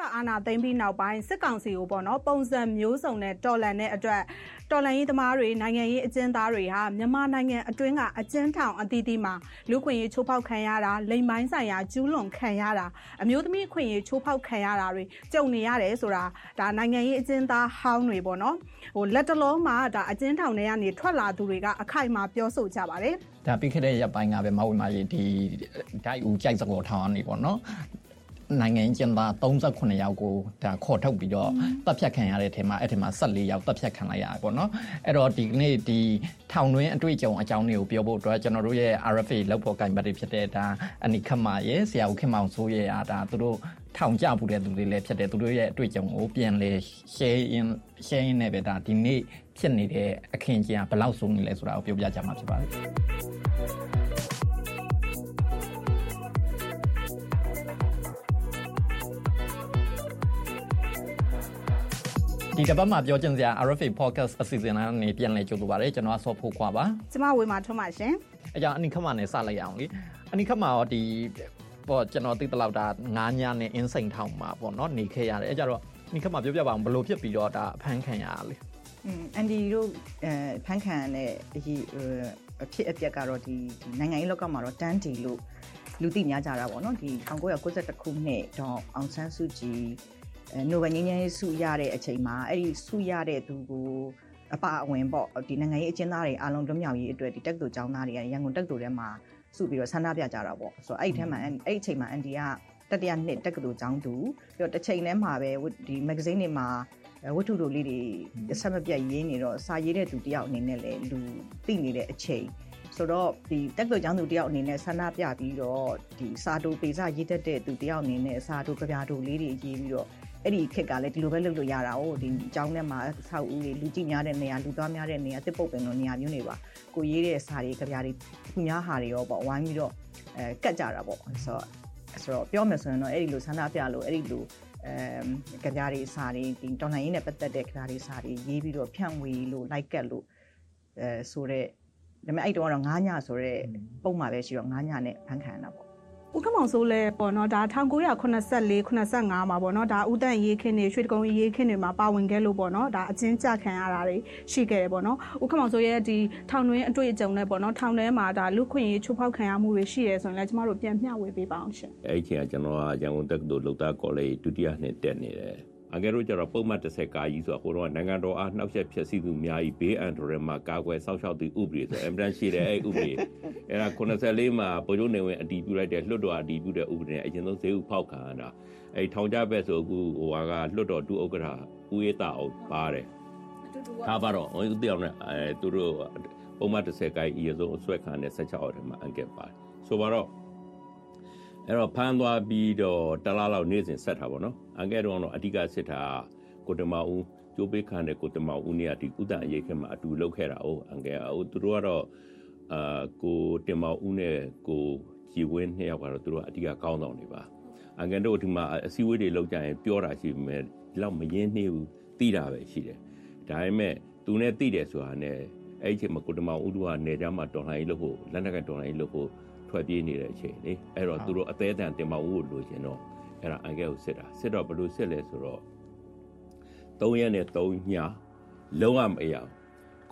ကအာဏာသိမ်းပြီးနောက်ပိုင်းစစ်ကောင်စီကိုပေါ့နော်ပုံစံမျိုးစုံနဲ့တော်လန်တဲ့အတွက်တော်လန်ရေးသမားတွေနိုင်ငံရေးအကျဉ်းသားတွေဟာမြန်မာနိုင်ငံအတွင်းကအကျဉ်းထောင်အသီးသီးမှာလူခွင့်ရေးချိုးဖောက်ခံရတာလိမ်မိုင်းဆိုင်ရာကျူးလွန်ခံရတာအမျိုးသမီးအခွင့်ရေးချိုးဖောက်ခံရတာတွေကြုံနေရတယ်ဆိုတာဒါနိုင်ငံရေးအကျဉ်းသားဟောင်းတွေပေါ့နော်ဟိုလက်တလုံးမှာဒါအကျဉ်းထောင်ထဲကနေထွက်လာသူတွေကအခိုင်အမာပြောဆိုကြပါတယ်ဒါပြီးခဲ့တဲ့ရက်ပိုင်းကပဲမဝေမာကြီးဒီဒိုက်ဦးကြိုက်စကောထောင်ကနေပေါ့နော် နိုင်ငံကျင်းသား38ယောက်ကိုဒါခေါ်ထုတ်ပြီးတော့တပ်ဖြတ်ခံရတဲ့ထဲမှာအဲ့ဒီမှာ14ယောက်တပ်ဖြတ်ခံလိုက်ရတယ်ပေါ့နော်အဲ့တော့ဒီနေ့ဒီထောင်တွင်းအတွေ့အကြုံအကြောင်းတွေကိုပြောဖို့အတွက်ကျွန်တော်တို့ရဲ့ RFA လောက်ပေါ်ကင်ပတ်တွေဖြစ်တဲ့ဒါအနိခမရဲ့ဆရာဦးခင်မောင်စိုးရဲ့အားဒါသူတို့ထောင်ကြပူတဲ့သူတွေလည်းဖြစ်တယ်သူတို့ရဲ့အတွေ့အကြုံကိုပြန်လဲ share in share in နဲ့ပဲဒါဒီနေ့ဖြစ်နေတဲ့အခင်းကျင်းကဘယ်လောက်ဆိုးနေလဲဆိုတာကိုပြောပြကြမှာဖြစ်ပါတယ် ဒီတစ်ပတ်မှာပြောချင်စရာ RFA podcast အစီအစဉ်ကနေပြန်လည်ကြိုဆိုပါရစေကျွန်တော်ဆော့ဖို့ခွာပါကျမဝေမာထွန်းပါရှင်အကြောင်းအနိခမနဲ့စလိုက်အောင်လေအနိခမရောဒီပေါ့ကျွန်တော်သိတဲ့လောက်ဒါ9ညနဲ့အင်းစိန်ထောင်မှာပေါ့နော်နေခဲ့ရတယ်အဲကြတော့အနိခမပြောပြပါအောင်ဘယ်လိုဖြစ်ပြီးတော့ဒါအဖမ်းခံရလဲอืมအန်ဒီတို့အဲဖမ်းခံရတဲ့အရေးအဖြစ်အပျက်ကတော့ဒီဒီနိုင်ငံရေးလောကမှာတော့တန်းတီလို့လူသိများကြတာပေါ့နော်ဒီ1992ခုနှစ်တော့အောင်ဆန်းစုကြည်အဲ နိုဘယ်ငြိမ်းချမ်းရေးဆုရတဲ့အချိန်မှာအဲ့ဒီဆုရတဲ့သူကိုအပအဝင်ပေါ့ဒီနိုင်ငံရေးအကျဉ်းသားတွေအားလုံးလွတ်မြောက်ရေးအတွက်ဒီတက်တူကျောင်းသားတွေကရန်ကုန်တက်တူထဲမှာစုပြီးတော့ဆန္ဒပြကြတာပေါ့ဆိုတော့အဲ့ဒီထဲမှာအဲ့ဒီအချိန်မှာအန်ဒီကတတိယနှစ်တက္ကသိုလ်ကျောင်းသူပြီးတော့တစ်ချိန်တည်းမှာပဲဒီမဂ္ဂဇင်းတွေမှာဝတ္ထုတို့လေးတွေဆက်မပြတ်ရေးနေတော့စာရေးတဲ့သူတယောက်အနေနဲ့လည်းလူသိနေတဲ့အချိန်ဆိုတော့ဒီတက္ကသိုလ်ကျောင်းသူတယောက်အနေနဲ့ဆန္ဒပြပြီးတော့ဒီစာတိုပေစာရေးတတ်တဲ့သူတယောက်အနေနဲ့စာတိုကြပြတိုလေးတွေရေးပြီးတော့ အဲ့ဒီခက်ကလည်းဒီလိုပဲလုပ်လို့ရတာ哦ဒီအကြောင်းထဲမှာဆောက်ဦးတွေလူကြည့်များတဲ့နေရာလူသားများတဲ့နေရာတစ်ပုတ်ပင်လိုနေရာမျိုးတွေပါကိုရေးတဲ့စာတွေကြပြတွေသူများဟာတွေရောပေါ့ဝိုင်းပြီးတော့အဲကတ်ကြတာပေါ့ဆိုတော့ဆိုတော့ပြောမယ်ဆိုရင်တော့အဲ့ဒီလိုဆန္ဒပြလို့အဲ့ဒီလိုအဲကြပြတွေစာတွေဒီတော်လှန်ရေးနဲ့ပတ်သက်တဲ့ကြပြတွေစာတွေရေးပြီးတော့ဖြန့်ဝေလို့ like ကတ်လို့အဲဆိုတော့ဒါပေမဲ့အဲ့တုန်းကတော့9ညဆိုတော့ပုံမှန်ပဲရှိတော့9ညနဲ့ဖန်ခံရတာပေါ့ ဦးခမောင်စိုးလဲပေါ့နော်ဒါ1984 85မှာပေါ့နော်ဒါဦးတန့်ရေးခင်းတွေရွှေတကုံရေးခင်းတွေမှာပါဝင်ခဲ့လို့ပေါ့နော်ဒါအချင်းကြခံရတာတွေရှိခဲ့တယ်ပေါ့နော်ဦးခမောင်စိုးရဲ့ဒီထောင်တွင်းအတွေ့အကြုံနဲ့ပေါ့နော်ထောင်ထဲမှာဒါလူခွင့်ရေးချိုးဖောက်ခံရမှုတွေရှိရဲဆိုရင်လည်းကျမတို့ပြန်မျှဝေပေးပါအောင်ရှင်အဲ့ဒီချိန်ကကျွန်တော်ကရန်ကုန်တက္ကသိုလ်လုံသားကောလိပ်ဒုတိယနှစ်တက်နေတယ် အငယ်တို့ကျတော့ပုံမှန်30ကာကြီးဆိုတော့ဟိုတော့နိုင်ငံတော်အားနှောက်ယှက်ဖြစ်စီသူများဤဘေးအန္တရာယ်မှာကာကွယ်ဆောက်ရှောက်သည့်ဥပဒေဆိုအင်မတန်ရှိတယ်အဲ့ဥပဒေအဲ့ဒါ94မှာဗိုလ်ချုပ်နေဝင်အတည်ပြုလိုက်တဲ့လွှတ်တော်အတည်ပြုတဲ့ဥပဒေနဲ့အရင်ဆုံးဈေးဥဖောက်ခံရတာအဲ့ထောင်ကြဘက်ဆိုအခုဟိုဟာကလွှတ်တော်ဒုဥက္ကဋ္ဌဦးရေးတာအောင်ပါတယ်ဒါပါတော့ဟိုတယောက်နဲ့အဲသူတို့ပုံမှန်30ကာကြီးအရင်ဆုံးအဆွဲခံတဲ့16အောက်ထဲမှာအန်ကက်ပါတယ်ဆိုပါတော့ အဲ့တော့ဖမ်းသွားပြီးတော့တလားလောက်နေ့စဉ်ဆက်တာပေါ့နော်အန်ကဲတော့တော့အဓိကစစ်တာကိုတမဦးကျိုးပေးခံတဲ့ကိုတမဦးနေရာဒီဥဒ္ဒအရေးခက်မှာအတူလုပ်ခဲ့တာ哦အန်ကဲအိုသူတို့ကတော့အာကိုတင်မဦးနဲ့ကိုကြည်ဝင်းနှစ်ယောက်ကတော့သူတို့အဓိကကောင်းဆောင်နေပါအန်ကဲတို့ဒီမှာအစည်းအဝေးတွေလုပ်ကြရင်ပြောတာရှိပေမဲ့ဒီလောက်မရင်းနှီးဘူးသိတာပဲရှိတယ်ဒါပေမဲ့သူနဲ့သိတယ်ဆိုတာနဲ့အဲ့ဒီချိန်မှာကိုတမဦးတို့ကနေကြမှာတော်လှန်ရေးလုပ်ဖို့လက်နက်ကတော်လှန်ရေးလုပ်ဖို့ ထွက်ပြေးနေတဲ့အချိန်လေအဲ့တော့သူတို့အသေးအတန်တင်မဦးကိုလိုချင်တော့အဲ့ဒါအန်ကဲကိုစစ်တာစစ်တော့ဘလို့စစ်လဲဆိုတော့3ရက်နဲ့3ညလုံးဝမရအောင်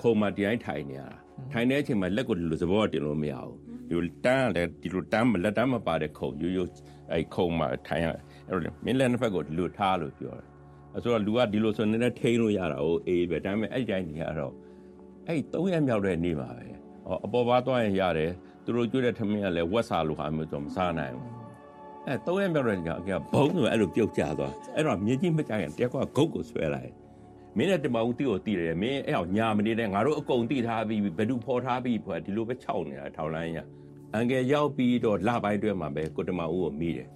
ခုံမတိုင်းထိုင်နေရတာထိုင်တဲ့အချိန်မှာလက်ကိုဒီလိုစဘောတင်လို့မရဘူးဒီလိုတန်းလည်းဒီလိုတန်းလက်တန်းမပါတဲ့ခုံရိုးရိုးအဲ့ခုံမှာထိုင်ရအဲ့လိုမင်းလည်းတစ်ဖက်ကိုဒီလိုထားလို့ပြောတယ်အဲဆိုတော့လူကဒီလိုဆိုနေတဲ့ထိန်းလို့ရတာဟိုအေးပဲဒါပေမဲ့အဲ့ဒီတိုင်းနေရတော့အဲ့3ရက်မြောက်တဲ့နေ့ပါပဲအပေါ်ပါသွားရင်ရတယ် သူတို့ကျွေးတဲ့ထမင်းကလည်းဝက်စာလိုဟာမျိုးတော့မစားနိုင်ဘူးအဲသုံးရက်မြောက်တဲ့ညကဘုံဆိုအဲ့လိုပြုတ်ကျသွားအဲ့တော့မြင်းကြီးမကြခင်တယောက်ကဂုတ်ကိုဆွဲလိုက်မင်းနဲ့တမအောင်တီးကိုတီးတယ်မင်းအဲ့အောင်ညာမနေတဲ့ငါတို့အကုန်တီးထားပြီးဘယ်သူဖော်ထားပြီးဒီလိုပဲခြောက်နေတာထောင်လိုင်းရအန်ကယ်ရောက်ပြီးတော့လပိုင်းတွဲမှာပဲကိုတမအောင်ကိုမိတယ်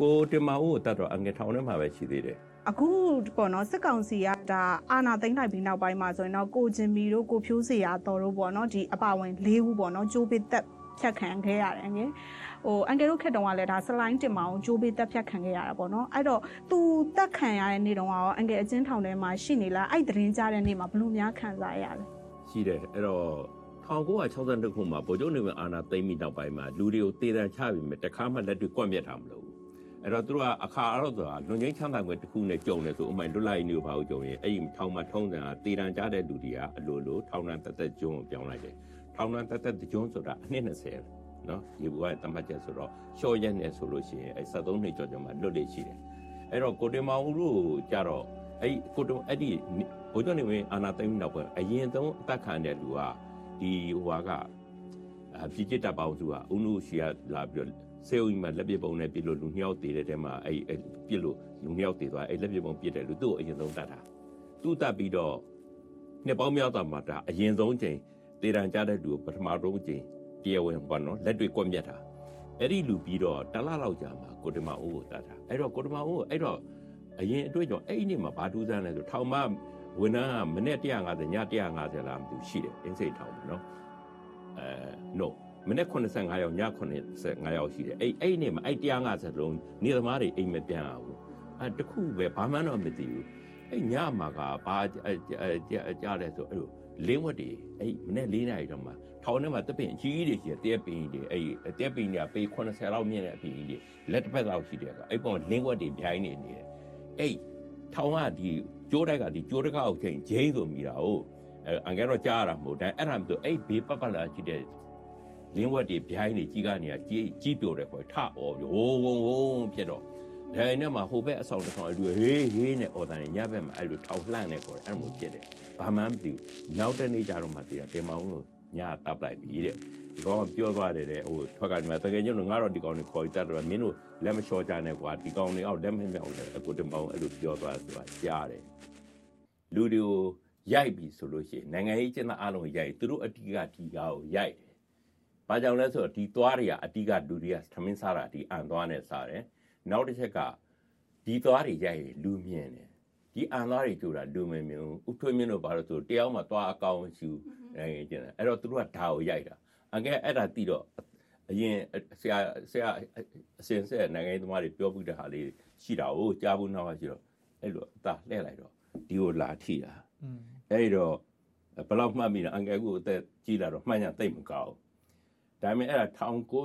ကိုတမအောင်ကိုတတ်တော့အန်ကယ်ထောင်ထဲမှာပဲရှိသေးတယ်အခုပေါ့နော်စစ်ကောင်စီကဒါအာဏာသိမ်းလိုက်ပြီးနောက်ပိုင်းမှာဆိုရင်တော့ကိုဂျင်မီတို့ကိုဖြိုးစီရတော်တို့ပေါ့နော်ဒီအပါဝင်၄ဦးပေါ့နော်ကျိုးပစ်သက် ဖြတ်ခံခဲ့ရတယ်ငယ်ဟိုအန်ကယ်တို့ခက်တုံးကလည်းဒါဆလိုင်းတင်မအောင်ဂျိုးပေးတက်ဖြတ်ခံခဲ့ရတာပေါ့နော်အဲ့တော့သူတက်ခံရတဲ့နေ့တုန်းကရောအန်ကယ်အချင်းထောင်ထဲမှာရှိနေလားအဲ့သတင်းကြားတဲ့နေ့မှာဘလို့များခံစားရလဲရှိတယ်အဲ့တော့1962ခုမှာဗိုလ်ချုပ်နေဝင်အာဏာသိမ်းပြီးနောက်ပိုင်းမှာလူတွေကိုတေးတံချပြီးမြတခါမှလက်တွေကွန့်ပြတ်တာမလို့အဲ့တော့သူတို့ကအခါအတော့ဆိုတာလွန်ချင်းချမ်းသာခွင့်တစ်ခုနဲ့ကြုံတယ်ဆိုဥမာလွတ်လိုက်နေဘာကိုကြုံရင်အဲ့ဒီထောင်မှာထုံးစံကတေတံကြတဲ့လူတွေကအလိုလိုထောင်နှံတက်တက်ကျွန်းကိုပြောင်းလိုက်တယ် ထောင်နှံတက်တက်ကျွန်းဆိုတာအနှစ်20နော်ဒီဘဝရဲ့တမတ်ချက်ဆိုတော့ရှော့ရက်နဲ့ဆိုလို့ရှိရင်အဲ့73နှစ်ကျော်ကျော်မှလွတ်လေရှိတယ်အဲ့တော့ကိုတင်မောင်ဦးတို့ကြတော့အဲ့ကိုတုံအဲ့ဒီဘိုးကျော်နေဝင်အာနာသိမ်းနောက်ပိုင်းအရင်ဆုံးအသက်ခံတဲ့လူကဒီဟိုဟာကပြည်ကျစ်တပ်ပေါင်းစုကဦးနုရှိရလာပြီးတော့ဆေးဥမှာလက်ပစ်ပုံနဲ့ပြစ်လို့လူနှစ်ယောက်တည်တဲ့တဲမှာအဲ့အဲ့ပြစ်လို့လူနှစ်ယောက်တည်သွားအဲ့လက်ပစ်ပုံပြစ်တယ်လူသူ့ကိုအရင်ဆုံးတတ်တာသူ့တတ်ပြီးတော့နှစ်ပေါင်းများစွာမှာဒါအရင်ဆုံးချိန် တေတံကြတဲ့လူကိုပထမဆုံးချိန်တရားဝင်ပေါ့နော်လက်တွေကွက်မြက်တာအဲ့ဒီလူပြီးတော့တလလောက်ကြာမှာကိုတမအိုးကိုတတ်တာအဲ့တော့ကိုတမအိုးအဲ့တော့အရင်အတွေ့အကြုံအဲ့ဒီနေ့မှာဘာထူးဆန်းလဲဆိုထောင်မဝန်ထမ်းကမနေ့150ည150လားမသိဘူးရှိတယ်အင်းစိတ်ထောင်နော်အဲ no မနေ့85ယောက်ည85ယောက်ရှိတယ်အဲ့အဲ့နေ့မှာအဲ့150လုံးနေသမားတွေအိမ်မပြန်အောင်အဲတခုပဲဘာမှတော့မသိဘူးအဲ့ညမှာကဘာကြားတယ်ဆိုအဲ့လို လင်းဝတ်တွေအဲ့မနေ့၄နာရီတော့မှထောင်ထဲမှာတပင်အကြီးကြီးတွေရှိတယ်တဲပင်တွေအဲ့တဲပင်တွေကပေ80လောက်မြင့်တဲ့အပင်ကြီးတွေလက်တစ်ဖက်လောက်ရှိတယ်ကအဲ့ပုံလင်းဝတ်တွေပြိုင်းနေနေတယ်အဲ့ထောင်ကဒီကျိုးတိုက်ကဒီကျိုးတကောက်ချိန်ဂျိန်းဆိုမိတာဟုတ်အငယ်တော့ကြားရတာမဟုတ်တယ်အဲ့ဒါမျိုးအဲ့ဘေးပတ်ပတ်လာရှိတဲ့လင်းဝက်တွေဗျိုင်းတွေကြီးကနေကြီးကြီးပြိုတယ်ခေါ်ထအော်ပြီးဝုံဝုံဝုံဖြစ်တော့ဒါနဲ့မှဟိုဘက်အဆောင်တစ်ဆောင်အဲ့လိုဟေးဟေးနဲ့အော်တန်ညဘက်မှာအဲ့လိုထောက်လှန့်နေခေါ်တယ်အဲ့လိုဖြစ်တယ် ဘာမှမသိဘူးနောက်တဲ့နေ့ကျတော့မှတည်တယ်တင်မောင်းလို့ညတပ်လိုက်ပြီတဲ့ဒီကောင်ပြောသွားတယ်တဲ့ဟိုထွက်ကနေမှတကယ်ကျတော့ငါတော့ဒီကောင်တွေခေါ်ကြတော့မင်းတို့လက်မလျှော်ကြနဲ့ကွာဒီကောင်တွေအောက်လက်မမြောက်လဲအခုတင်မောင်းအဲ့လိုပြောသွားဆိုတာကြားတယ်လူတွေကိုရိုက်ပြီဆိုလို့ရှိရင်နိုင်ငံရေးကျင်းသားအလုံးရိုက်သူတို့အတီးကဒီကားကိုရိုက်တယ်။ဘာကြောင့်လဲဆိုတော့ဒီသွားတွေကအတီးကလူတွေကသမင်းစားတာဒီအန်သွားနဲ့စားတယ်။နောက်တစ်ချက်ကဒီသွားတွေရိုက်ရင်လူမြင်တယ်။ ဒီအန်သွားတွေကြိုတာလူမမြင်ဘူး။ဥထွေးမြင့်တို့ဘာလို့ဆိုတယောက်မှသွားအကောင်ရှူနိုင်ငံကျင်းတယ်။အဲ့တော့သူတို့ကဓာကိုရိုက်တာ။အကဲအဲ့ဒါတိတော့အရင်ဆရာဆရာအစင်ဆက်နိုင်ငံသမားတွေပြောပြတဲ့ဟာလေးရှိတာကိုကြားဘူးနောက်မှရှိတော့အဲ့လိုအသာလှည့်လိုက်တော့ဒီကိုလာထိတာအဲ့တော့ဘယ်လောက်မှတ်မိလဲအငယ်ကအသက်ကြီးလာတော့မှတ်ညာသိမ့်မကောင်းဒါပေမဲ့အဲ့ဒါ1990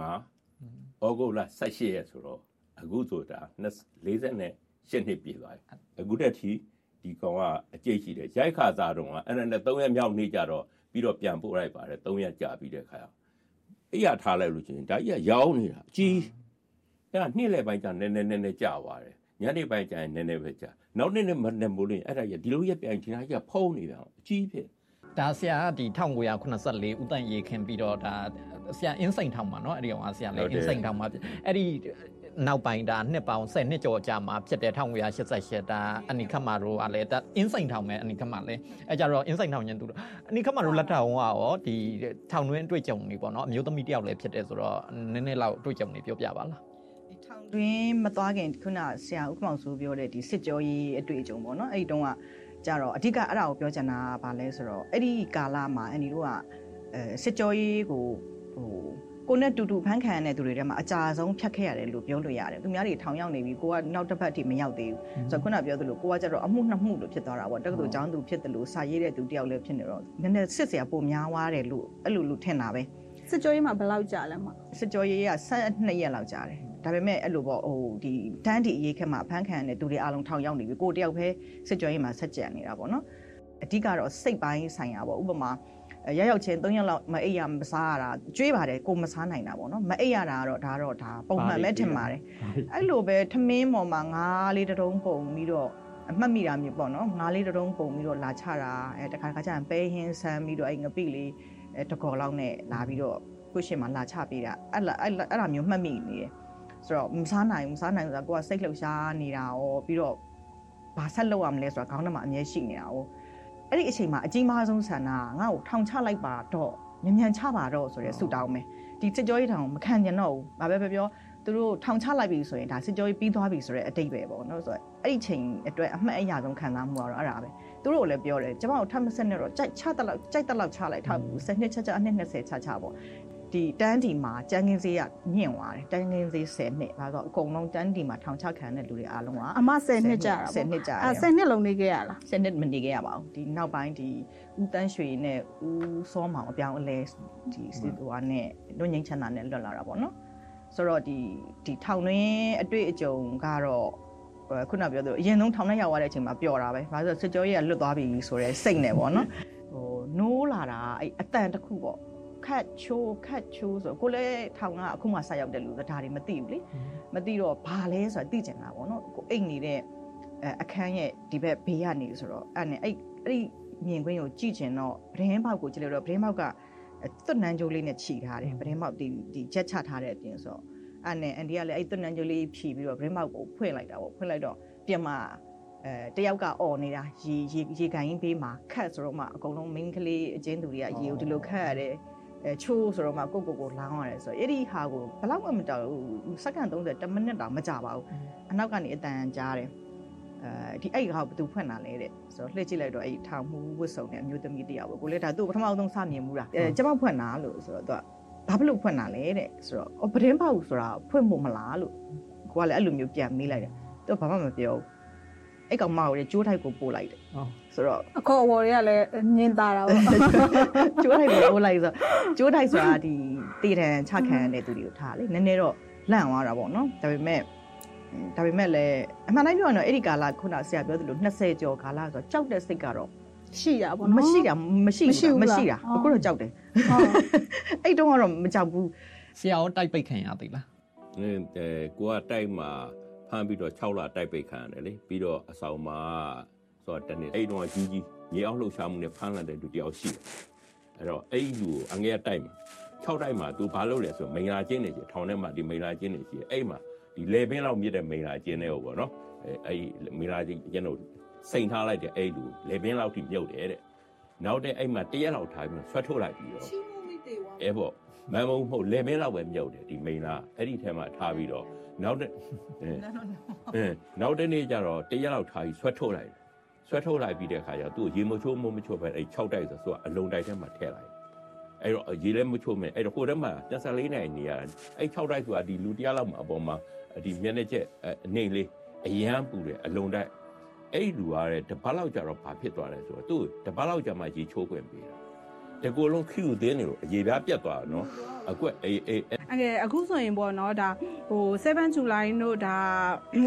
5ဩဂုတ်လ18ရက်ဆိုတော့အခုဆိုတာ48နှ စ်ပြည့်သွားပြီအခုတက်ထိဒီကောင်ကအကျိတ်ရှိတယ်ရိုက်ခါစားတော့အဲ့ဒါနဲ့3ရက်မြောက်နေကြတော့ပြီးတော့ပြန်ပို့လိုက်ပါတယ်3ရက်ကြာပြီးတဲ့ခါအဲ့ရထားလိုက်လို့ချင်းဒါကြီးကရောင်းနေတာအကြီးအဲ့ဒါနှစ်လက်ပိုင်းကျနည်းနည်းနည်းနည်းကြာသွားတယ်ညနေပိုင်းကျရင်နည်းနည်းပဲကြာနောက်နေ့နဲ့မနေ့မိုးလင်းအဲ့ဒါကြီးဒီလိုရက်ပြန်ဒီနာကြီးကဖုံးနေပြန်အကြီးဖြစ် ဒါဆရာကဒီ1984ဦးတန့်ရေခင်ပြီးတော့ဒါဆရာအင်းစိန်ထောင်မှာเนาะအဲ့ဒီကောင်ကဆရာလည်းအင်းစိန်ထောင်မှာအဲ့ဒီ နောက်ပိုင်းဒါနှစ်ပေါင်း10နှစ်ကျော်ကြာမှာဖြစ်တယ်1988ဒါအနိခမတို့ကလည်းအင်းဆိုင်ထောင်ပဲအနိခမလည်းအဲကြတော့အင်းဆိုင်ထောင်ညင်သူတို့အနိခမတို့လက်ထောင်ကရောဒီထောင်တွင်းတွေ့ကြုံနေပေါ့နော်အမျိုးသမီးတယောက်လည်းဖြစ်တယ်ဆိုတော့နည်းနည်းလောက်တွေ့ကြုံနေပြောပြပါလားထောင်တွင်းမသွားခင်ခုနဆရာဥက္ကမောင်ဆိုပြောတဲ့ဒီစစ်ကြောရေးအတွေ့အကြုံပေါ့နော်အဲ့ဒီတုန်းကကြတော့အဓိကအဲ့ဒါကိုပြောချင်တာကဘာလဲဆိုတော့အဲ့ဒီကာလမှာအန်ဒီတို့ကအဲစစ်ကြောရေးကိုဟို ကိုနဲ့တူတူဖန်ခံရတဲ့သူတွေထဲမှာအကြာဆုံးဖြတ်ခဲ့ရတယ်လို့ပြောလို့ရတယ်သူများတွေထောင်ရောက်နေပြီကိုကနောက်တစ်ပတ်ထိမရောက်သေးဘူးဆိုတော့ခုနပြောသလိုကိုကကြတော့အမှုနှစ်မှုလို့ဖြစ်သွားတာပေါ့တက္ကသိုလ်ကျောင်းသူဖြစ်တယ်လို့စာရေးတဲ့သူတယောက်လည်းဖြစ်နေတော့နည်းနည်းစစ်စရာပုံများသွားတယ်လို့အဲ့လိုလို့ထင်တာပဲစစ်ကြောရေးမှာဘယ်လောက်ကြာလဲမစစ်ကြောရေးက12ရက်လောက်ကြာတယ်ဒါပေမဲ့အဲ့လိုပေါ့ဟိုဒီတန်းတီအရေးခက်မှာဖန်ခံရတဲ့သူတွေအားလုံးထောင်ရောက်နေပြီကိုတယောက်ပဲစစ်ကြောရေးမှာဆက်ကြံနေတာပေါ့နော်အဓိကတော့စိတ်ပိုင်းဆိုင်ရာပေါ့ဥပမာ ရရောက်ချင်း3ရက်လောက်မအိပ်ရမစားရတာကြွေးပါတယ်ကိုမစားနိုင်တာပေါ့နော်မအိပ်ရတာကတော့ဒါတော့ဒါပုံမှန်ပဲထင်ပါတယ်အဲ့လိုပဲထမင်းပေါ်မှာငါးလေးတုံးပုံပြီးတော့အမှတ်မိတာမျိုးပေါ့နော်ငါးလေးတုံးပုံပြီးတော့လာချတာအဲတခါတခါကျရင်ပဲဟင်းဆန်းပြီးတော့အဲ့ငပိလေးအဲတကော်လောက်နဲ့လာပြီးတော့ကိုရှင်မှာလာချပေးတာအဲ့အဲ့အဲ့ဒါမျိုးမှတ်မိနေတယ်ဆိုတော့မစားနိုင်မစားနိုင်ဆိုတာကိုကစိတ်လှုပ်ရှားနေတာရောပြီးတော့ဘာဆက်လုပ်ရမလဲဆိုတာခေါင်းထဲမှာအမြဲရှိနေတာရော အဲ့ဒီအချိန်မှာအကြီးမားဆုံးဆန္ဒကငါ့ကိုထောင်ချလိုက်ပါတော့မြန်မြန်ချပါတော့ဆိုရဲဆူတောင်းမယ်ဒီစစ်ကြောရေးထောင်မခံကျင်တော့ဘူးဘာပဲပြောပြောသူတို့ထောင်ချလိုက်ပြီဆိုရင်ဒါစစ်ကြောရေးပြီးသွားပြီဆိုတော့အတိတ်ပဲပေါ့နော်ဆိုတော့အဲ့ဒီချိန်အတွက်အမှတ်အရဆုံးခံစားမှုကတော့အဲ့ဒါပဲသူတို့လည်းပြောတယ်ကျမတို့ထပ်မဆက်နဲ့တော့ကြိုက်ချတက်လောက်ကြိုက်တက်လောက်ချလိုက်ထားဘူး10နှစ်ချချအနှစ်20ချချပေါ့ ဒီတန်းဒီမှာကျန်းကင်းစေးကညင့်သွားတယ်တန်းကင်းစေး10နှစ်ဒါဆိုအကုန်လုံးတန်းဒီမှာထောင်ချခံတဲ့လူတွေအားလုံးကအမ10နှစ်ကြာတာ10နှစ်ကြာအဲ10နှစ်လုံးနေခဲ့ရလား10နှစ်မနေခဲ့ရပါဘူးဒီနောက်ပိုင်းဒီဦးတန်းရွှေနဲ့ဦးစောမောင်အပြောင်းအလဲဒီစစ်သွားနဲ့လွတ်ငင်းချမ်းသာနဲ့လွတ်လာတာပေါ့နော်ဆိုတော့ဒီဒီထောင်တွင်းအတွေ့အကြုံကတော့ခုနပြောသလိုအရင်ဆုံးထောင်ထဲရောက်သွားတဲ့အချိန်မှာပျော်တာပဲ။ဘာလို့ဆိုစစ်ကြောရေးကလွတ်သွားပြီဆိုတော့စိတ်နဲ့ပေါ့နော်။ဟိုနိုးလာတာအဲ့အတန်တစ်ခုပေါ့ ခတ်ချိုးခတ်ချိုးဆိုကိုလည်းထောင်ကအခုမှဆက်ရောက်တယ်လို့ဒါတွေမသိဘူးလေမသိတော့ဘာလဲဆိုတာသိကျင်တာပေါ့နော်ကိုအိတ်နေတဲ့အခန်းရဲ့ဒီဘက်ဘေးကနေဆိုတော့အဲ့နဲ့အဲ့အဲ့ဒီမြင်ကွင်းကိုကြည့်ကျင်တော့ဗရင်ပေါက်ကိုကြည့်လိုက်တော့ဗရင်ပေါက်ကသွတ်နန်းကြိုးလေးနဲ့ခြိထားတယ်ဗရင်ပေါက်ဒီဒီချက်ချထားတဲ့အပြင်ဆိုတော့အဲ့နဲ့အန်ဒီကလည်းအဲ့သွတ်နန်းကြိုးလေးဖြီပြီးတော့ဗရင်ပေါက်ကိုဖွင့်လိုက်တာပေါ့ဖွင့်လိုက်တော့ပြင်မှာအဲတယောက်ကអော်နေတာရေရေရေကန်ရင်ဘေးမှာခတ်ဆိုတော့မှအကုန်လုံး main ကလေးအချင်းသူတွေကရေကိုဒီလိုခတ်ရတယ် အဲချိုးဆိုတော့မှကိုကိုကိုလောင်းရတယ်ဆိုတော့အဲ့ဒီဟာကိုဘယ်လောက်မှမတောက်ဘူးစက္ကန့်30 10မိနစ်တောင်မကြာပါဘူးအနောက်ကနေအတန်ကြားတယ်အဲဒီအဲ့ဟာကိုဘယ်သူဖွင့်တာလဲတဲ့ဆိုတော့လှည့်ကြည့်လိုက်တော့အဲ့ထောင်မှုဝတ်စုံနဲ့အမျိုးသမီးတယောက်ပဲကိုလည်းဒါသူ့ပထမဆုံးစမြင်မှုတာအဲကျမဖွင့်တာလို့ဆိုတော့သူကဘာဖြစ်လို့ဖွင့်တာလဲတဲ့ဆိုတော့အော်ပဒင်းပေါက်ဆိုတာဖွင့်ဖို့မလားလို့ကိုကလည်းအဲ့လိုမျိုးပြန်မေးလိုက်တယ်သူကဘာမှမပြောဘူး အဲ့ကောင်မကိုလည်းကျိုးထိုက်ကိုပို့လိုက်တယ်ဆိုတော့အခေါ်အဝေါ်တွေကလည်းညင်တာတာပေါ့ကျိုးထိုက်ကိုပို့လိုက်ဆိုကျိုးထိုက်ဆိုတာဒီတေတံချခံရတဲ့သူတွေကိုထားလေနည်းနည်းတော့လန့်သွားတာပေါ့နော်ဒါပေမဲ့ဒါပေမဲ့လည်းအမှန်တိုင်းပြောရင်တော့အဲ့ဒီကာလခုနဆရာပြောသလို20ကျော်ကာလဆိုတော့ကြောက်တဲ့စိတ်ကတော့ရှိတာပေါ့နော်မရှိတာမရှိဘူးမရှိတာအခုတော့ကြောက်တယ်အဲ့တုန်းကတော့မကြောက်ဘူးဆရာရောတိုက်ပိတ်ခံရသေးလားအဲကိုကတိုက်မှာဖ မ်းပြီးတော့6လတိုက်ပိတ်ခံရတယ်လေပြီးတော့အဆောင်မှာဆိုတော့တနေ့အဲ့တုန်းကကြီးကြီးမြေအောင်လှုပ်ရှားမှုနဲ့ဖမ်းလာတဲ့လူတယောက်ရှိတယ်အဲ့တော့အဲ့လူကိုအငယ်တိုက်မှာ6တိုက်မှာ तू ဘာလုပ်လဲဆိုမိန်လာချင်းနေကြီးထောင်ထဲမှာဒီမိန်လာချင်းနေကြီးအဲ့မှာဒီလေပင်းလောက်မြင့်တဲ့မိန်လာချင်းတဲ့ဟောပေါ့နော်အဲအဲ့မိန်လာချင်းကျွန်တော်စိန်ထားလိုက်တဲ့အဲ့လူလေပင်းလောက်ထိမြုပ်တယ်တဲ့နောက်တဲ့အဲ့မှာတရက်လောက်ထားပြီးဆွတ်ထုတ်လိုက်ပြီးတော့အဲပေါ့ မမုံမဟုတ်လေပင်းလောက်ပဲမြုပ်တယ်ဒီမိန်လာအဲ့ဒီထဲမှာထားပြီးတော့နောက်တဲ့အဲနောက်တဲ့နေ့ကျတော့တရက်လောက်ထားပြီးဆွတ်ထုတ်လိုက်ဆွဲထုတ်လိုက်ပြီးတဲ့အခါကျတော့သူ့ရေမချိုးမမချိုးပဲအဲ့6တိုက်ဆိုသူကအလုံတိုက်ထဲမှာထည့်လိုက်အဲ့တော့ရေလည်းမချိုးမယ်အဲ့တော့ဟိုထဲမှာ24နိုင်နေရအဲ့6တိုက်ဆိုတာဒီလူတရားလောက်မှာအပေါ်မှာဒီမျက်နှာချက်အနေလေးအရန်ပူတယ်အလုံတိုက်အဲ့လူကတဲ့တပတ်လောက်ကြာတော့ဘာဖြစ်သွားလဲဆိုတော့သူ့တပတ်လောက်ကြာမှရေချိုးခွင့်ပေးတာ တကူလုံးခီယူသေးနေလို့အရေပြားပြတ်သွားတာနော်အကွက်အေးအေးအငယ်အခုဆိုရင်ပေါ့နော်ဒါဟို7 July တို့ဒါ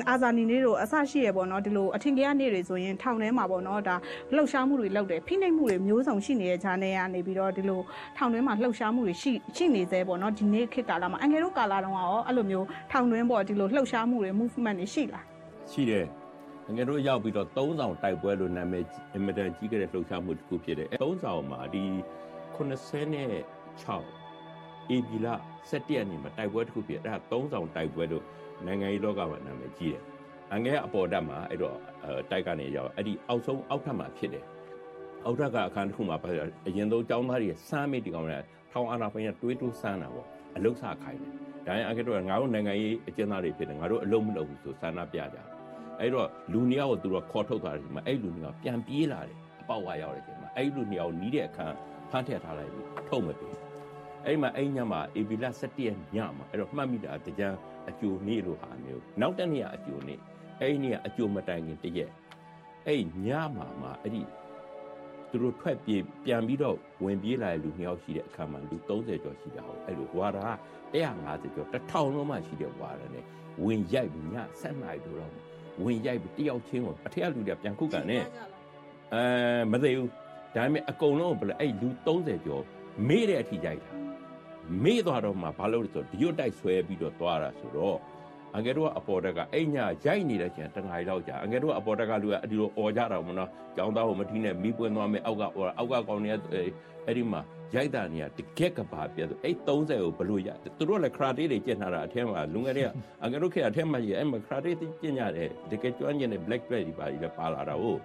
အာဇာနည်နေ့တို့အဆရှိရပေါ့နော်ဒီလိုအထင်ကြီးနေ့တွေဆိုရင်ထောင်ထဲမှာပေါ့နော်ဒါလှုပ်ရှားမှုတွေလုပ်တယ်ဖိနှိပ်မှုတွေမျိုးစုံရှိနေတဲ့ခြားနေရနေပြီးတော့ဒီလိုထောင်တွင်းမှာလှုပ်ရှားမှုတွေရှိရှိနေသေးပေါ့နော်ဒီနေ့ခေတ်ကာလမှာအငယ်တို့ကာလတုန်းကရောအဲ့လိုမျိုးထောင်တွင်းပေါ့ဒီလိုလှုပ်ရှားမှုတွေ movement တွေရှိလားရှိတယ်ငယ်တို့ရောက်ပြီးတော့၃ဆောင်တိုက်ပွဲလို့နာမည်အင်မတန်ကြီးခဲ့တဲ့လှုပ်ရှားမှုတစ်ခုဖြစ်တယ်။၃ဆောင်မှာဒီ 86ဧပြီလ17ရက်နေ့မှာတိုက်ပွဲတစ်ခုဖြစ်အဲ့ဒါ3ဆောင်တိုက်ပွဲလို့နိုင်ငံရေးလောကမှာနာမည်ကြီးတယ်။အငယ်အပေါ်တက်မှာအဲ့တော့တိုက်ကနေရောက်အဲ့ဒီအောက်ဆုံးအောက်ထပ်မှာဖြစ်တယ်။အောက်ထပ်ကအခန်းတစ်ခုမှာအရင်ဆုံးចောင်းသားတွေစမ်းမိဒီကောင်တွေထောင်အာနာပိုင်ကတွေးတိုးစမ်းတာပေါ့အလုဆခိုင်းတယ်။ဒါရင်အငယ်တို့ကငါတို့နိုင်ငံရေးအကျဉ်းသားတွေဖြစ်တယ်ငါတို့အလုံးမလုပ်ဘူးဆိုစန္ဒပြကြတယ်။အဲ့တော့လူနှစ်ယောက်ကိုသူတို့ခေါ်ထုတ်သွားတယ်ဒီမှာအဲ့လူနှစ်ယောက်ပြန်ပြေးလာတယ်အပေါက်ဝါရောက်တယ်ဒီမှာအဲ့လူနှစ်ယောက်နီးတဲ့အခန်း ဖမ်းထည့်ထားလိုက်ပြီးထုတ်မပေးအဲ့မှာအဲ့ညမှာအေဗီလာ17ရက်ညမှာအဲ့တော့မှတ်မိတာတကြံအကျိုးနေ့လို့ဟာမျိုးနောက်တနေ့ကအကျိုးနေ့အဲ့ဒီနေ့ကအကျိုးမတိုင်ခင်တရက်အဲ့ညမှာမှာအဲ့ဒီသူတို့ထွက်ပြေးပြန်ပြီးတော့ဝင်ပြေးလာတဲ့လူနှစ်ယောက်ရှိတဲ့အခါမှာလူ30ကျော်ရှိတာဟုတ်အဲ့လိုဝါရာ150ကျော်1000လုံးမှရှိတဲ့ဝါရာနဲ့ဝင်ရိုက်ပြီးည7နာရီတော့ဝင်ရိုက်ပြီးတယောက်ချင်းကိုအထက်ကလူတွေပြန်ခုကန်နေအဲမသိဘူး ဒါပေမဲ့အကုန်လုံးဘယ်လဲအဲ့လူ30ကျော်မေ့တဲ့အထိကြိုက်တာမေ့သွားတော့မှဘာလို့လဲဆိုတော့ဒီရွတ်တိုက်ဆွဲပြီးတော့သွားတာဆိုတော့အငယ်တို့ကအပေါ်တက်ကအိညာရိုက်နေတဲ့ချိန်တငါးလောက်ကြာအငယ်တို့ကအပေါ်တက်ကလူကအဒီလိုអော်ကြတာမနော်ကြောင်းသားကိုမထီးနဲ့မိပွင့်သွားမယ်အောက်ကအောက်ကကောင်းနေအဲ့ဒီမှာရိုက်တာနေရတကက်ကပါပြတ်အဲ့30ကိုဘလို့ရသူတို့လည်းခရာတေးတွေကျင့်ထားတာအထက်မှာလူငယ်တွေကအငယ်တို့ခေတ်အထက်မှာကြီးအဲ့မှာခရာတေးကျင့်ကြတယ်တကယ်ကျွမ်းကျင်တဲ့ black belt တွေပါကြီးလည်းပါလာတာဟုတ်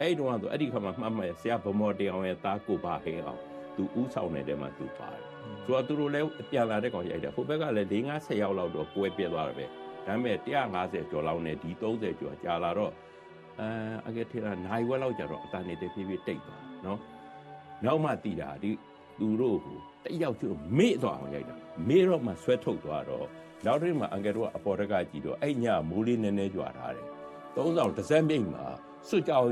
အဲ့တုန်းကတော့အဲ့ဒီခါမှာမှတ်မှတ်ဆရာဗမော်တေအောင်ရဲ့သားကိုပါဟင်းအောင်သူဥဆောင်နေတဲ့မှာသူပါတယ်ဆိုတော့သူတို့လည်းပြန်လာတဲ့ကောင်ရိုက်တယ်ဟိုဘက်ကလည်း၄50ရောက်လောက်တော့ပွဲပြဲသွားတယ်ပဲဒါပေမဲ့150ကျော်လောက်နဲ့ဒီ30ကျော်ကြာလာတော့အဲအကယ်ထေလာနိုင်ဝက်လောက်ကြာတော့အတန်နေတဲ့ဖြည်းဖြည်းတိတ်သွားနော်နောက်မှတည်တာဒီသူတို့ကိုတယောက်ကျမေ့သွားအောင်ရိုက်တာမေ့တော့မှဆွဲထုတ်သွားတော့နောက်တစ်မှာအငယ်တို့ကအပေါ်တက်ကကြည့်တော့အဲ့ညမိုးလေးနည်းနည်းကြွာထားတယ်သုံးဆောင်တစ်စက်မြိတ်မှာစွကြောင်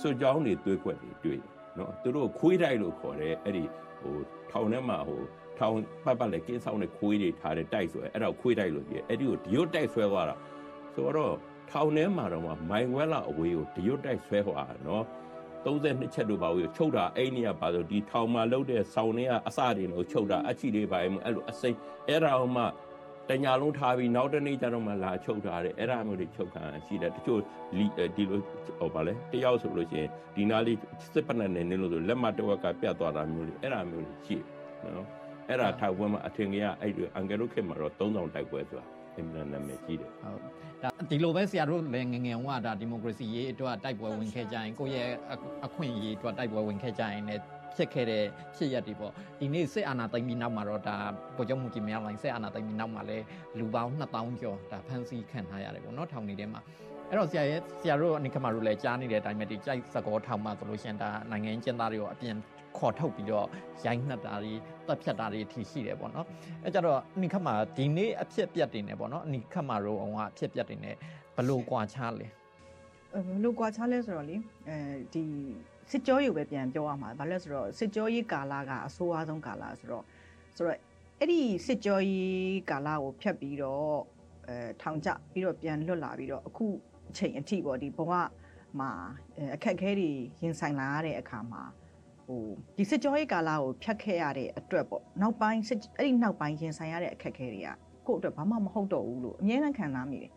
စွကြောင်းတွေတွေးခွက်တွေတွေ့တယ်နော်သူတို့ခွေးတိုက်လို့ခေါ်တယ်အဲ့ဒီဟိုထောင်ထဲမှာဟိုထောင်ပတ်ပတ်လေကင်းဆောင်နဲ့ခွေးတွေထားတဲ့တိုက်ဆွဲအဲ့ဒါခွေးတိုက်လို့ပြည့်အဲ့ဒီကိုဒီရွတ်တိုက်ဆွဲသွားတာဆိုတော့ထောင်ထဲမှာတော့မိုင်ဝဲလာအဝေးကိုဒီရွတ်တိုက်ဆွဲသွားတာနော်32ချက်တို့ပါဘူးချုပ်တာအိနေရပါဆိုဒီထောင်မှာလုတ်တဲ့ဆောင်းတွေကအစတွေလို့ချုပ်တာအချီတွေပါအဲ့လိုအစိမ့်အဲ့ဒါမှ တညာလုံးထားပြီးနောက်တနေ့ကျတော့မှလာချုပ်ထားတယ်အဲ့ဒါမျိုးတွေချုပ်ခံရှိတယ်တချို့ဒီလိုဟောပါလေတယောက်ဆိုလို့ရှိရင်ဒီနာလေးစစ်ပနက်နဲ့နင်းလို့ဆိုလက်မတဝက်ကပြတ်သွားတာမျိုးတွေအဲ့ဒါမျိုးတွေရှိနော်အဲ့ဒါထောက်ပွဲမှာအထင်ကြီးအဲ့ဒီအန်ဂယ်လုခေတ်မှာတော့3000တိုက်ပွဲဆိုတာအင်မတန်နာမည်ကြီးတယ်ဟုတ်ဒါဒီလိုပဲဆရာတို့လည်းငငယ်ကဒါဒီမိုကရေစီရေးအတွက်တိုက်ပွဲဝင်ခဲ့ကြရင်ကိုယ့်ရဲ့အခွင့်အရေးအတွက်တိုက်ပွဲဝင်ခဲ့ကြရင်လည်း ဖြစ်ခဲ့တဲ့ဖြစ်ရက်တွေပေါ့ဒီနေ့စစ်အာဏာသိမ်းပြီးနောက်မှာတော့ဒါဗိုလ်ချုပ်မှုကြီးမြောက်လိုင်းစစ်အာဏာသိမ်းပြီးနောက်မှာလည်းလူပေါင်း2000ကျော်ဒါဖမ်းဆီးခံထားရတယ်ပေါ့နော်ထောင်နေထဲမှာအဲ့တော့ဆရာရဲ့ဆရာတို့အနိခမတို့လည်းကြားနေတဲ့အတိုင်းပဲဒီကြိုက်စကောထောင်မှာဆိုလို့ရှင်ဒါနိုင်ငံကျင်းသားတွေကိုအပြင်ခေါ်ထုတ်ပြီးတော့ရိုင်းနှက်တာတွေတပ်ဖြတ်တာတွေအထိရှိတယ်ပေါ့နော်အဲကြတော့အနိခမဒီနေ့အဖြစ်ပြတ်တင်နေပေါ့နော်အနိခမတို့အောင်ကအဖြစ်ပြတ်တင်နေဘလို့ကွာချလဲဘလို့ကွာချလဲဆိုတော့လေအဲဒီ စစ်ကြောရေးပဲပြန်ပြောရမှာဘာလဲဆိုတော့စစ်ကြောရေးကာလကအဆိုးအဆုံးကာလဆိုတော့ဆိုတော့အဲ့ဒီစစ်ကြောရေးကာလကိုဖြတ်ပြီးတော့အဲထောင်ကျပြီးတော့ပြန်လွတ်လာပြီးတော့အခုအချိန်အထိပေါ့ဒီဘဝမှာအခက်အခဲတွေရင်ဆိုင်လာရတဲ့အခါမှာဟိုဒီစစ်ကြောရေးကာလကိုဖြတ်ခဲ့ရတဲ့အတွက်ပေါ့နောက်ပိုင်းစစ်အဲ့ဒီနောက်ပိုင်းရင်ဆိုင်ရတဲ့အခက်အခဲတွေကကိုယ့်အတွက်ဘာမှမဟုတ်တော့ဘူးလို့အမြဲတမ်းခံစားမိတယ်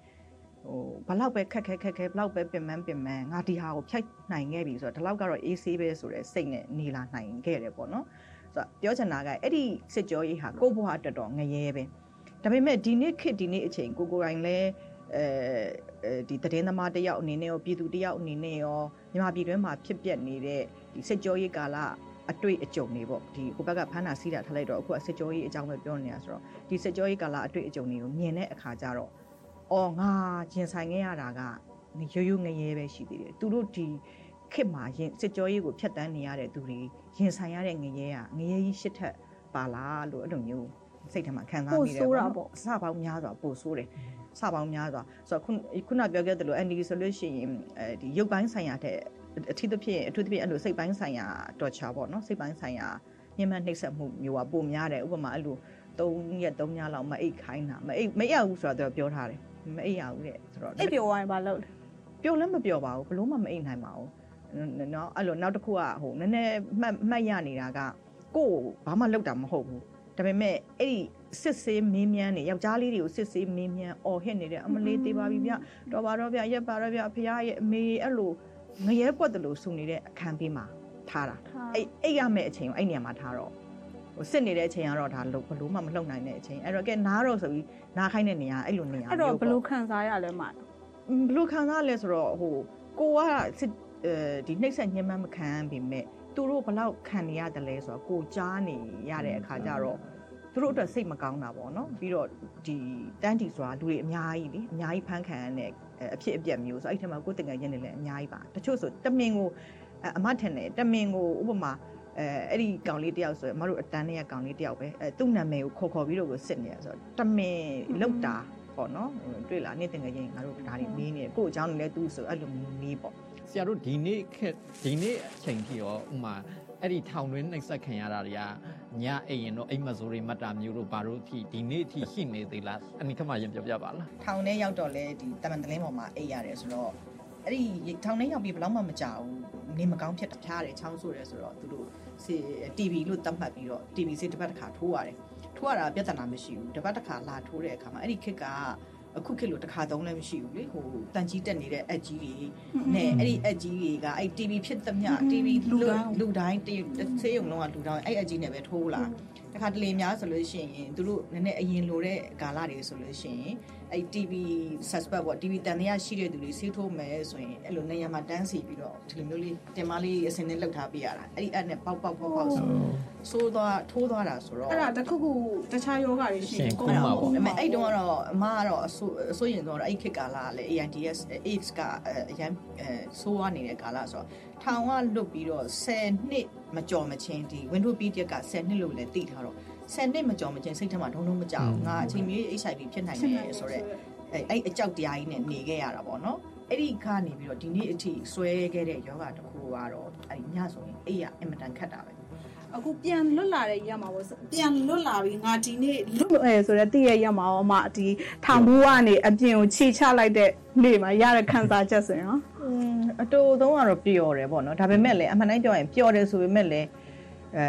ဟိုဘလောက်ပဲခက်ခဲခက်ခဲဘလောက်ပဲပင်ပန်းပင်ပန်းငါဒီဟာကိုဖြတ်နိုင်ခဲ့ပြီဆိုတော့ဒီလောက်ကတော့အေးဆေးပဲဆိုတဲ့စိတ်နဲ့နေလာနိုင်ခဲ့တယ်ပေါ့နော်ဆိုတော့ပြောချင်တာကအဲ့ဒီစစ်ကြောရေးဟာကိုယ့်ဘဝအတွက်တော့ငရဲပဲဒါပေမဲ့ဒီနေ့ခေတ်ဒီနေ့အချိန်ကိုကိုရိုင်းလဲအဲဒီသတင်းသမားတယောက်အနေနဲ့ရောပြည်သူတယောက်အနေနဲ့ရောမြန်မာပြည်တွင်းမှာဖြစ်ပျက်နေတဲ့ဒီစစ်ကြောရေးကာလအတွေ့အကြုံတွေပေါ့ဒီဟိုဘက်ကဖမ်းတာစီးတာထားလိုက်တော့အခုစစ်ကြောရေးအကြောင်းပဲပြောနေတာဆိုတော့ဒီစစ်ကြောရေးကာလအတွေ့အကြုံတွေကိုမြင်တဲ့အခါကျတော့ အော်ငါကျင်ဆိုင်ခဲ့ရတာကရိုးရိုးငရဲပဲရှိသေးတယ်သူတို့ဒီခေတ်မှာရင်စစ်ကြောရေးကိုဖျက်ဆီးနေရတဲ့သူတွေရင်ဆိုင်ရတဲ့ငရဲကငရဲကြီးရှစ်ထက်ပါလားလို့အဲ့လိုမျိုးစိတ်ထဲမှာခံစားမိတယ်ပေါ့အစပေါင်းများစွာပို့ဆိုးတယ်စပေါင်းများစွာဆိုတော့ခုခုနပြောခဲ့သလို ND ဆိုလို့ရှိရင်အဲဒီရုပ်ပိုင်းဆိုင်ရာတဲ့အထူးသဖြင့်အထူးသဖြင့်အဲ့လိုစိတ်ပိုင်းဆိုင်ရာ torture ပေါ့နော်စိတ်ပိုင်းဆိုင်ရာညှဉ်းပန်းနှိပ်စက်မှုမျိုးကပိုများတယ်ဥပမာအဲ့လို3ရက်3ညလောက်မအိတ်ခိုင်းတာမအိတ်မအိတ်ရဘူးဆိုတော့ပြောထားတယ် မအိပ်ရဘူးတဲ့ဆိုတော့အိပ်ပျော်သွားရင်ဘာလုပ်လဲပျော်လည်းမပျော်ပါဘူးဘလို့မှမအိပ်နိုင်ပါဘူးနော်အဲ့လိုနောက်တစ်ခုကဟိုနည်းနည်းမှတ်မှတ်ရနေတာကကို့ဘာမှလောက်တာမဟုတ်ဘူးဒါပေမဲ့အဲ့ဒီစစ်ဆေးမင်းမြန်းနေယောက်ျားလေးတွေကိုစစ်ဆေးမင်းမြန်းအော်ဟစ်နေတဲ့အမလေးသေးပါပြီဗျတော်ပါတော့ဗျရက်ပါတော့ဗျဖရားရဲ့အမေအဲ့လိုငရဲပွက်တယ်လို့ဆူနေတဲ့အခန်းပေးမှာထားတာအဲ့အိတ်ရမယ့်အချိန်ကိုအဲ့နေရာမှာထားတော့ ဟိုစစ်နေတဲ့အချိန်ကတော့ဒါဘလို့မှမလှုပ်နိုင်တဲ့အချိန်အဲ့တော့ကဲနားတော့ဆိုပြီးနားခိုင်းတဲ့နေရာအဲ့လိုနေရာအဲ့တော့ဘလို့ခံစားရလဲမှာဘလို့ခံစားရလဲဆိုတော့ဟိုကိုကစစ်အဲဒီနှိမ့်ဆက်ညှဉ်းပန်းမခံပေမဲ့သူတို့ဘလောက်ခံနေရတယ်လဲဆိုတော့ကိုကြားနေရတဲ့အခါကျတော့သူတို့အတွက်စိတ်မကောင်းတာပေါ့နော်ပြီးတော့ဒီတန်းတီဆိုတာလူတွေအများကြီးလေအများကြီးဖမ်းခံရတဲ့အဖြစ်အပျက်မျိုးဆိုအဲ့ထက်မှာကိုယ်တကယ်ချင်းနေလည်းအများကြီးပါတချို့ဆိုတမင်ကိုအမထင်တယ်တမင်ကိုဥပမာ အဲအဲ့ဒီကောင်လေးတယောက်ဆိုရင်မတို့အတန်းတွေကကောင်လေးတယောက်ပဲအဲသူ့နာမည်ကိုခေါ်ခေါ်ပြီးတော့ကိုစစ်နေရဆိုတော့တမင်လောက်တာပေါ့နော်တွေ့လားနေ့တင်ငယ်ချင်းငါတို့ဒါတွေမေးနေကို့အကြောင်းလည်းသူ့ဆိုအဲ့လိုမေးပေါ့ဆရာတို့ဒီနေ့ခက်ဒီနေ့အချိန်ထိရောဥမာအဲ့ဒီထောင်တွင်းနှိပ်စက်ခံရတာတွေကညအိမ်ရင်တော့အိမ်မစိုးတွေမတ်တာမျိုးတို့ဘာလို့အထိဒီနေ့အထိရှိနေသေးလားအနိခမရင်ပြောပြပါလားထောင်ထဲရောက်တော့လဲဒီတမန်တလင်းပေါ်မှာအိပ်ရတယ်ဆိုတော့အဲ့ဒီထောင်ထဲရောက်ပြီးဘယ်တော့မှမကြောက်ဘူး နေမကောင်းဖြစ်တာဖျားတယ်ချောင်းဆိုးတယ်ဆိုတော့သူတို့စီ TV လို့သတ်မှတ်ပြီးတော့ TV စီတစ်ပတ်တစ်ခါထိုးရတယ်ထိုးရတာပြဿနာမရှိဘူးတစ်ပတ်တစ်ခါလာထိုးတဲ့အခါမှာအဲ့ဒီခက်ကအခုခေတ်လိုတစ်ခါသုံးလည်းမရှိဘူးလေဟိုတန်ကြီးတက်နေတဲ့အက်ကြီးတွေနဲ့အဲ့ဒီအက်ကြီးတွေကအဲ့ TV ဖြစ်သမျှ TV လူလူတိုင်းဆေးရုံလုံးကလူတိုင်းအဲ့အက်ကြီးနဲ့ပဲထိုးလာ တခါတလေများဆိုလို့ရှိရင်သူတို့နည်းနည်းအရင်လိုတဲ့ကာလတွေဆိုလို့ရှိရင်အဲ့ TV suspect ပေါ့ TV တန်တရားရှိတဲ့သူတွေဆေးထိုးမယ်ဆိုရင်အဲ့လိုနေရာမှာတန်းစီပြီးတော့ဒီလိုမျိုးလေးတင်မလေးအစင်းနဲ့လှုပ်ထားပေးရတာအဲ့ဒီအက်နဲ့ပေါက်ပေါက်ပေါက်ပေါက်ဆိုဆိုးသွားထိုးသွားတာဆိုတော့အဲ့ဒါတခုခုတခြားယောဂတွေရှိရင်ကိုယ်မှာပေါ့အဲ့အဲ့တုန်းကတော့အမကတော့အဆိုးအဆိုးရင်တော့အဲ့ခေတ်ကာလကလည်း AIDS AIDS ကအရန်ဆိုးရနေတဲ့ကာလဆိုတော့ ထောင်ကလွတ်ပြီးတော့10နှစ်မကြော်မချင်းဒီ window period က10နှစ်လို့လည်းသိထားတော့10နှစ်မကြော်မချင်းစိတ်ထဲမှာဒုံဒုံမကြောက်ငါအချိန်မီ HIV ဖြစ်နိုင်တယ်ဆိုတော့အဲ့အဲ့အကြောက်တရားကြီးနဲ့နေခဲ့ရတာပေါ့နော်အဲ့ဒီကနေပြီးတော့ဒီနေ့အထိဆွဲခဲ့တဲ့ယောဂတခုကတော့အဲ့ဒီညဆိုရင်အိပ်ရအင်မတန်ခက်တာပဲအခုပြန်လွတ်လာတဲ့ရက်မှာပေါ့ပြန်လွတ်လာပြီငါဒီနေ့လွတ်အဲဆိုတော့တည့်ရရက်မှာရောအမဒီထောင်ဘူးကနေအပြင်ကိုခြေချလိုက်တဲ့နေ့မှာရတဲ့ခံစားချက်ဆိုရင်ရောอืม အတူဆုံးကတော့ပျော်တယ်ပေါ့နော်ဒါပေမဲ့လည်းအမှန်တိုင်းပြောရင်ပျော်တယ်ဆိုပေမဲ့လည်းအဲ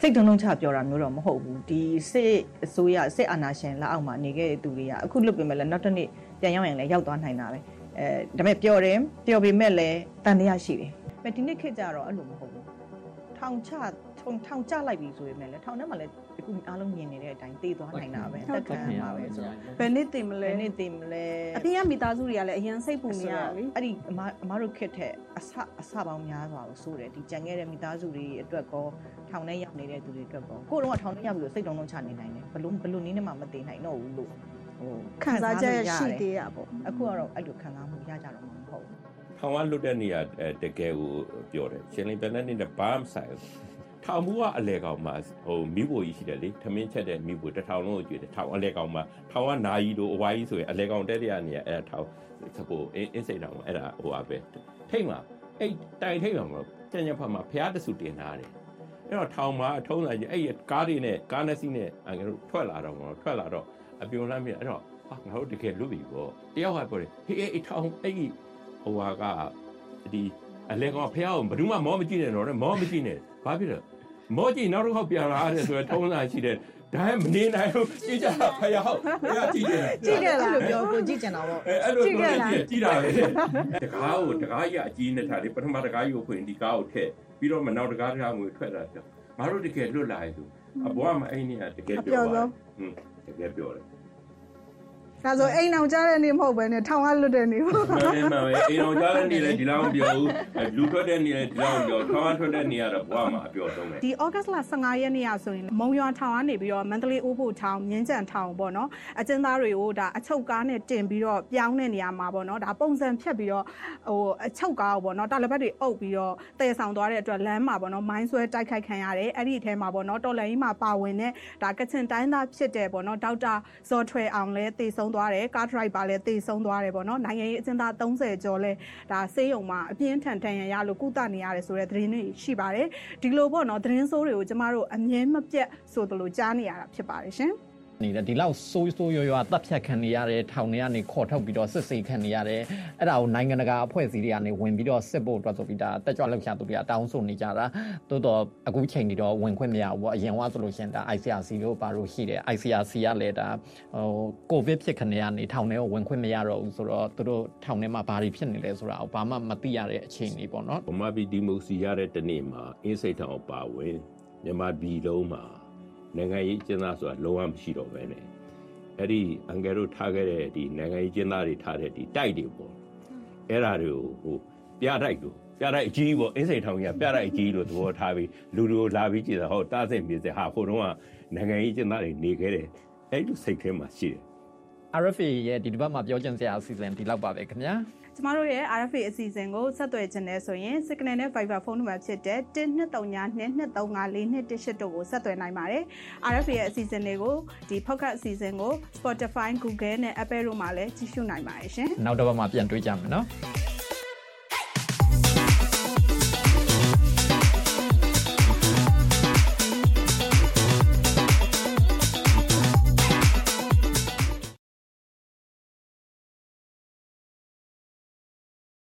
စိတ်တုံးလုံးချပျော်တာမျိုးတော့မဟုတ်ဘူးဒီစစ်အစိုးရစစ်အာဏာရှင်လက်အောက်မှာနေခဲ့တဲ့သူတွေကအခုလွတ်ပြင်မဲ့လည်းနောက်တစ်နေ့ပြန်ရောက်ရင်လည်းရောက်သွားနိုင်တာပဲအဲဒါပေမဲ့ပျော်တယ်ပျော်ပေမဲ့လည်းတန်တရားရှိတယ်။မဲ့ဒီနေ့ခေတ်ကြတော့အဲ့လိုမဟုတ်ဘူး။ထောင်ချ ထုံထောင်ချလိုက်ပြီဆိုပေမဲ့လည်းထောင်ထဲမှာလည်းအခုအားလုံးမြင်နေတဲ့အတိုင်းတည်သွားနိုင်တာပဲအသက်ခံရမှာပဲဆိုတော့ဘယ်နှစ်တင်မလဲဘယ်နေ့တည်မလဲအပြင်ကမိသားစုတွေကလည်းအရင်စိတ်ပူနေရတာလေအဲ့ဒီအမအမတို့ခက်တဲ့အဆအဆပေါင်းများစွာကိုစိုးတယ်ဒီကြံခဲ့တဲ့မိသားစုတွေအတွက်ကောထောင်ထဲရောက်နေတဲ့သူတွေအတွက်ကောကိုယ်တော့ထောင်ထဲရောက်ပြီးတော့စိတ်တုံးလုံးချနေနိုင်တယ်ဘလို့ဘလို့နည်းနဲ့မှမတည်နိုင်တော့ဘူးလို့ဟိုခံစားချက်ရှိသေးရပေါ့အခုကတော့အဲ့လိုခံစားမှုရကြတော့မှာမဟုတ်ဘူးထောင်ကလွတ်တဲ့နေရာအဲတကယ်ကိုပြောတယ်ရှင်လင်းပန်တဲ့နေ့နဲ့ဘာမှမဆိုင်ဘူး ထောင်ဘူးကအလဲကောင်မှာဟိုမိဖို့ကြီးရှိတယ်လေထမင်းချက်တဲ့မိဖို့တစ်ထောင်လုံးကိုကြွေတယ်ထောင်အလဲကောင်မှာထောင်ကနာယီတို့အဝိုင်းကြီးဆိုရင်အလဲကောင်တက်တဲ့နေရာအဲထောင်စကိုအင်းစိတ်တော်မှာအဲ့ဒါဟိုပါပဲထိတ်မှာအဲ့တိုင်ထိတ်မှာကျန်ကျန်ဖတ်မှာဖျားတဆူတင်ထားတယ်အဲ့တော့ထောင်မှာအထုံးလာကြီးအဲ့ကားတွေနဲ့ကားနဲ့စီးနဲ့အငယ်တို့ထွက်လာတော့ထွက်လာတော့အပြုံလမ်းပြအဲ့တော့ဟာငါတို့တကယ်လွတ်ပြီပေါ့တယောက်ကပြောတယ်ဟေးအဲ့ထောင်အဲ့ဟိုဟာကဒီအလဲကောင်ဖျားကိုဘယ်သူမှမောမကြည့်နဲ့တော့မောမကြည့်နဲ့ဘာဖြစ်လဲ မောကြည့်နောက်တစ်ခေါက်ပြန်လာတယ်ဆိုတော့ထုံးလာရှိတယ်ဒါမနေနိုင်ဘူးကြည့်ကြဖျားဟုတ်ဖျားကြည့်တယ်ကြည့်ခဲ့လားအဲ့လိုပြောကိုကြည့်ကျင်တာပေါ့အဲအဲ့လိုပြောကြည့်ကြည့်တာလေတကားကိုတကားကြီးအကြီးနဲ့ထားတယ်ပထမတကားကြီးကိုဖွင့်ဒီကားကိုထည့်ပြီးတော့မနောက်တကားတကားငွေထွက်လာတယ်ငါတို့တကယ်လွတ်လာရသူအဘွားမအဲ့နေကတကယ်ပြောပါဟွန်းတကယ်ပြောတယ် ဒါဆိုအိမ်အောင်ကြားတဲ့နေ့မဟုတ်ပဲနဲ့ထောင်ကလွတ်တဲ့နေ့ပေါ့မှန်တယ်မှန်ပဲအိမ်အောင်ကြားတဲ့နေလေဒီလောက်ပြောဘူးလူထွက်တဲ့နေလေဒီလောက်ပြောထောင်းထွက်တဲ့နေရတော့ဘွားမှာအပြောဆုံးပဲဒီဩဂတ်လ15ရက်နေ့อ่ะဆိုရင်မုံရွာထောင်ကနေပြီးတော့မန္တလေးဦးဖို့ထောင်မြင်းကြံထောင်ပေါ့နော်အကျဉ်းသားတွေကိုဒါအချုပ်ကားနဲ့တင်ပြီးတော့ပြောင်းတဲ့နေရာမှာပေါ့နော်ဒါပုံစံဖြတ်ပြီးတော့ဟိုအချုပ်ကားကိုပေါ့နော်တာလဘက်တွေအုပ်ပြီးတော့တည်ဆောင်သွားတဲ့အတွက်လမ်းမှာပေါ့နော်မိုင်းဆွဲတိုက်ခိုက်ခံရတယ်အဲ့ဒီအထဲမှာပေါ့နော်တော်လန်ကြီးမှာပါဝင်တဲ့ဒါကချင်တိုင်းသားဖြစ်တဲ့ပေါ့နော်ဒေါက်တာဇော်ထွေအောင်လည်းတည်ဆုံးသွားတယ်ကားဒရိုက်ပါလည်းတည်ဆုံးသွားတယ်ပေါ့နော်နိုင်ငံရေးအကျဉ်းသား30ကျော်လဲဒါဆေးရုံမှာအပြင်းထန်ထန်ရရလို့ကုသနေရတယ်ဆိုတဲ့သတင်းတွေရှိပါတယ်ဒီလိုပေါ့နော်သတင်းဆိုးတွေကိုကျမတို့အမြဲမပြတ်ဆိုသလိုကြားနေရတာဖြစ်ပါတယ်ရှင် နေတယ်ဒီလောက်ဆိုးဆိုးရွားရွားတပ်ဖြတ်ခံနေရတယ်ထောင်ထဲကနေခေါ်ထုတ်ပြီးတော့စစ်ဆေးခံနေရတယ်အဲ့ဒါကိုနိုင်ငံတကာအဖွဲ့အစည်းတွေကနေဝင်ပြီးတော့စစ်ဖို့အတွက်ဆိုပြီးဒါတက်ကြွလောက်ချသူတွေကတောင်းဆိုနေကြတာတိုးတော့အခုချိန်ဒီတော့ဝင်ခွင့်မရဘူးပေါ့အရင်ကဆိုလို့ရှိရင်ဒါ ICRC လို့ပါလို့ရှိတယ် ICRC ကလည်းဒါဟိုကိုဗစ်ဖြစ်ခနေရနေထောင်ထဲကိုဝင်ခွင့်မရတော့ဘူးဆိုတော့သူတို့ထောင်ထဲမှာဘာတွေဖြစ်နေလဲဆိုတာကိုဘာမှမသိရတဲ့အခြေအနေပေါ့နော်ဗမာပြည်ဒီမိုကရေစီရတဲ့တနေ့မှာအင်းစိတ်ထောင်ပါဝင်မြန်မာပြည်လုံးမှာ နိုင်ငံရေးကျင်းသားဆိုတာလုံးဝမရှိတော့ပဲနဲ့အဲ့ဒီအင်္ဂါတို့ထားခဲ့တဲ့ဒီနိုင်ငံရေးကျင်းသားတွေထားတဲ့ဒီတိုက်တွေပေါ့အဲ့ဓာတွေကိုဟိုပြတိုက်လို့ပြတိုက်အကြီးပေါ့အင်းစိတ်ထောင်ကြီးကပြတိုက်အကြီးလို့သဘောထားပြီးလူတို့လာပြီးကြည့်တာဟောတားစိတ်မြေစဟာဟိုတုန်းကနိုင်ငံရေးကျင်းသားတွေနေခဲ့တယ်အဲ့လိုစိတ်ထဲမှာရှိတယ် RFA ရဲ့ဒီတစ်ပတ်မှာပြောချင်စရာအစီအစဉ်ဒီလောက်ပါပဲခင်ဗျာ ကျမတို့ရဲ့ RFA အစီအစဉ်ကိုဆက်သွယ်ခြင်းနဲ့ဆိုရင် Signal နဲ့ Viber ဖုန်းနံပါတ်ဖြစ်တဲ့12392354218တို့ကိုဆက်သွယ်နိုင်ပါတယ်။ RFA ရဲ့အစီအစဉ်တွေကိုဒီ podcast အစီအစဉ်ကို Spotify, Google နဲ့ Apple တို့မှာလည်းကြည့်ရှုနိုင်ပါတယ်ရှင်။နောက်တစ်ပတ်မှာပြန်တွေ့ကြမယ်နော်